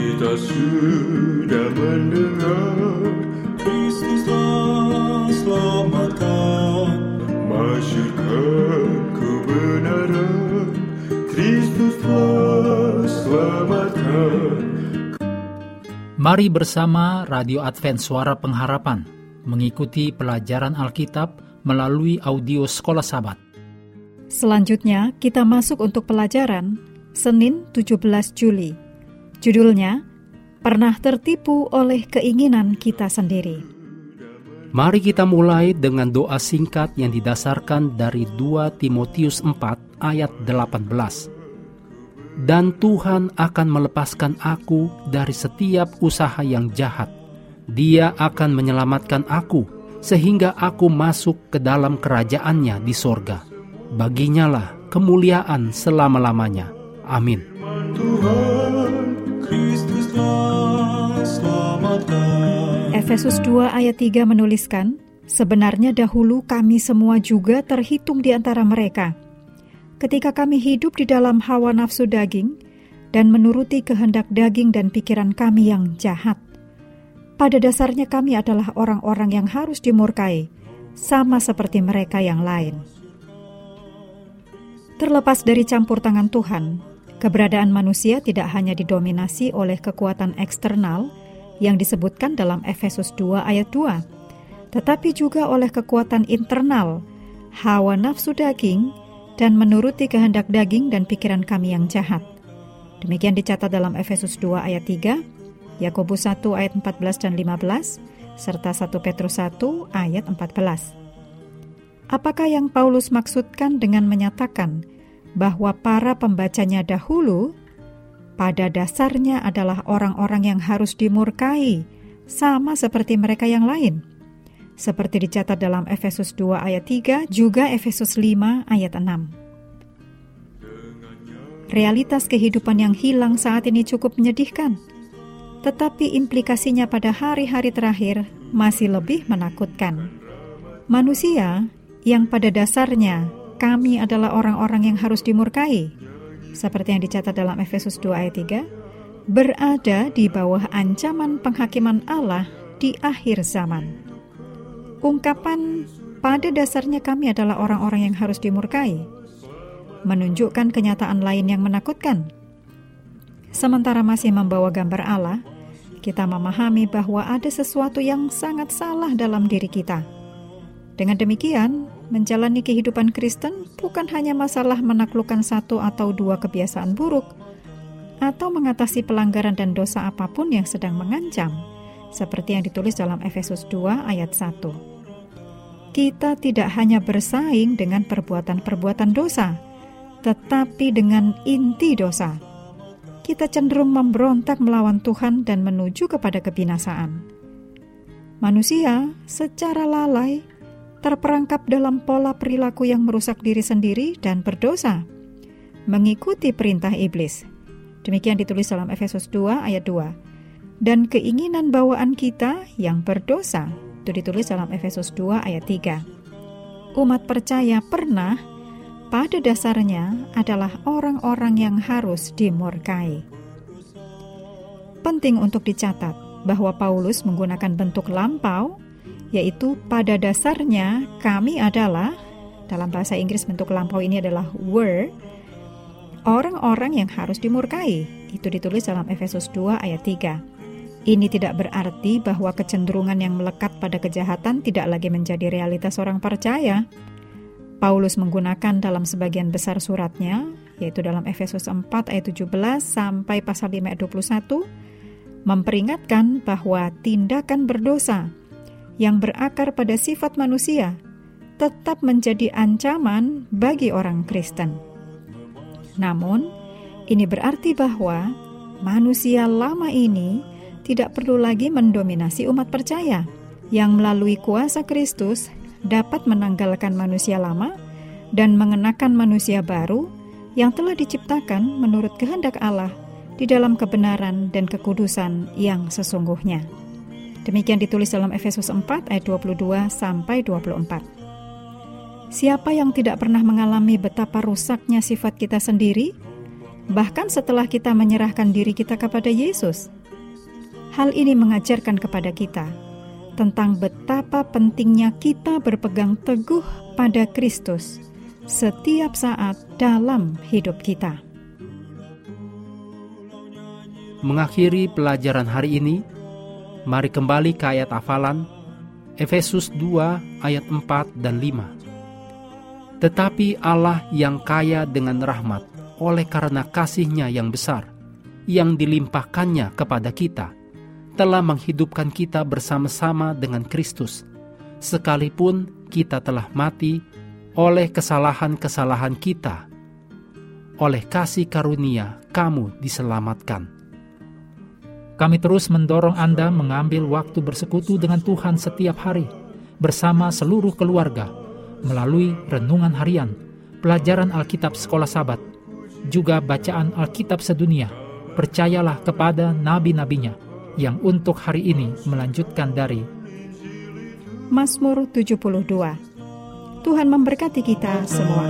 Kita sudah mendengar Kristuslah selamatkan Masyurkan kebenaran Kristuslah selamatkan Mari bersama Radio Advent Suara Pengharapan mengikuti pelajaran Alkitab melalui audio Sekolah Sabat. Selanjutnya, kita masuk untuk pelajaran Senin 17 Juli. Judulnya, Pernah Tertipu Oleh Keinginan Kita Sendiri. Mari kita mulai dengan doa singkat yang didasarkan dari 2 Timotius 4 ayat 18 dan Tuhan akan melepaskan aku dari setiap usaha yang jahat. Dia akan menyelamatkan aku, sehingga aku masuk ke dalam kerajaannya di sorga. Baginyalah kemuliaan selama-lamanya. Amin. Efesus 2 ayat 3 menuliskan, Sebenarnya dahulu kami semua juga terhitung di antara mereka, ketika kami hidup di dalam hawa nafsu daging dan menuruti kehendak daging dan pikiran kami yang jahat. Pada dasarnya kami adalah orang-orang yang harus dimurkai, sama seperti mereka yang lain. Terlepas dari campur tangan Tuhan, keberadaan manusia tidak hanya didominasi oleh kekuatan eksternal yang disebutkan dalam Efesus 2 ayat 2, tetapi juga oleh kekuatan internal, hawa nafsu daging, dan menuruti kehendak daging dan pikiran kami yang jahat. Demikian dicatat dalam Efesus 2 ayat 3, Yakobus 1 ayat 14 dan 15, serta 1 Petrus 1 ayat 14. Apakah yang Paulus maksudkan dengan menyatakan bahwa para pembacanya dahulu pada dasarnya adalah orang-orang yang harus dimurkai, sama seperti mereka yang lain? seperti dicatat dalam Efesus 2 ayat 3, juga Efesus 5 ayat 6. Realitas kehidupan yang hilang saat ini cukup menyedihkan, tetapi implikasinya pada hari-hari terakhir masih lebih menakutkan. Manusia yang pada dasarnya kami adalah orang-orang yang harus dimurkai, seperti yang dicatat dalam Efesus 2 ayat 3, berada di bawah ancaman penghakiman Allah di akhir zaman. Ungkapan pada dasarnya kami adalah orang-orang yang harus dimurkai, menunjukkan kenyataan lain yang menakutkan. Sementara masih membawa gambar Allah, kita memahami bahwa ada sesuatu yang sangat salah dalam diri kita. Dengan demikian, menjalani kehidupan Kristen bukan hanya masalah menaklukkan satu atau dua kebiasaan buruk, atau mengatasi pelanggaran dan dosa apa pun yang sedang mengancam, seperti yang ditulis dalam Efesus 2 ayat 1 kita tidak hanya bersaing dengan perbuatan-perbuatan dosa, tetapi dengan inti dosa. Kita cenderung memberontak melawan Tuhan dan menuju kepada kebinasaan. Manusia secara lalai terperangkap dalam pola perilaku yang merusak diri sendiri dan berdosa, mengikuti perintah iblis. Demikian ditulis dalam Efesus 2 ayat 2. Dan keinginan bawaan kita yang berdosa itu ditulis dalam Efesus 2 ayat 3. Umat percaya pernah pada dasarnya adalah orang-orang yang harus dimurkai. Penting untuk dicatat bahwa Paulus menggunakan bentuk lampau, yaitu pada dasarnya kami adalah, dalam bahasa Inggris bentuk lampau ini adalah were, orang-orang yang harus dimurkai. Itu ditulis dalam Efesus 2 ayat 3. Ini tidak berarti bahwa kecenderungan yang melekat pada kejahatan tidak lagi menjadi realitas orang percaya. Paulus menggunakan dalam sebagian besar suratnya, yaitu dalam Efesus 4 ayat 17 sampai pasal 5 ayat 21, memperingatkan bahwa tindakan berdosa yang berakar pada sifat manusia tetap menjadi ancaman bagi orang Kristen. Namun, ini berarti bahwa manusia lama ini tidak perlu lagi mendominasi umat percaya yang melalui kuasa Kristus dapat menanggalkan manusia lama dan mengenakan manusia baru yang telah diciptakan menurut kehendak Allah di dalam kebenaran dan kekudusan yang sesungguhnya. Demikian ditulis dalam Efesus 4 ayat 22 sampai 24. Siapa yang tidak pernah mengalami betapa rusaknya sifat kita sendiri, bahkan setelah kita menyerahkan diri kita kepada Yesus. Hal ini mengajarkan kepada kita tentang betapa pentingnya kita berpegang teguh pada Kristus setiap saat dalam hidup kita. Mengakhiri pelajaran hari ini, mari kembali ke ayat hafalan Efesus 2 ayat 4 dan 5. Tetapi Allah yang kaya dengan rahmat oleh karena kasihnya yang besar, yang dilimpahkannya kepada kita, telah menghidupkan kita bersama-sama dengan Kristus, sekalipun kita telah mati oleh kesalahan-kesalahan kita. Oleh kasih karunia, kamu diselamatkan. Kami terus mendorong Anda mengambil waktu bersekutu dengan Tuhan setiap hari, bersama seluruh keluarga, melalui renungan harian, pelajaran Alkitab sekolah sabat, juga bacaan Alkitab sedunia. Percayalah kepada nabi-nabinya yang untuk hari ini melanjutkan dari Mazmur 72. Tuhan memberkati kita semua.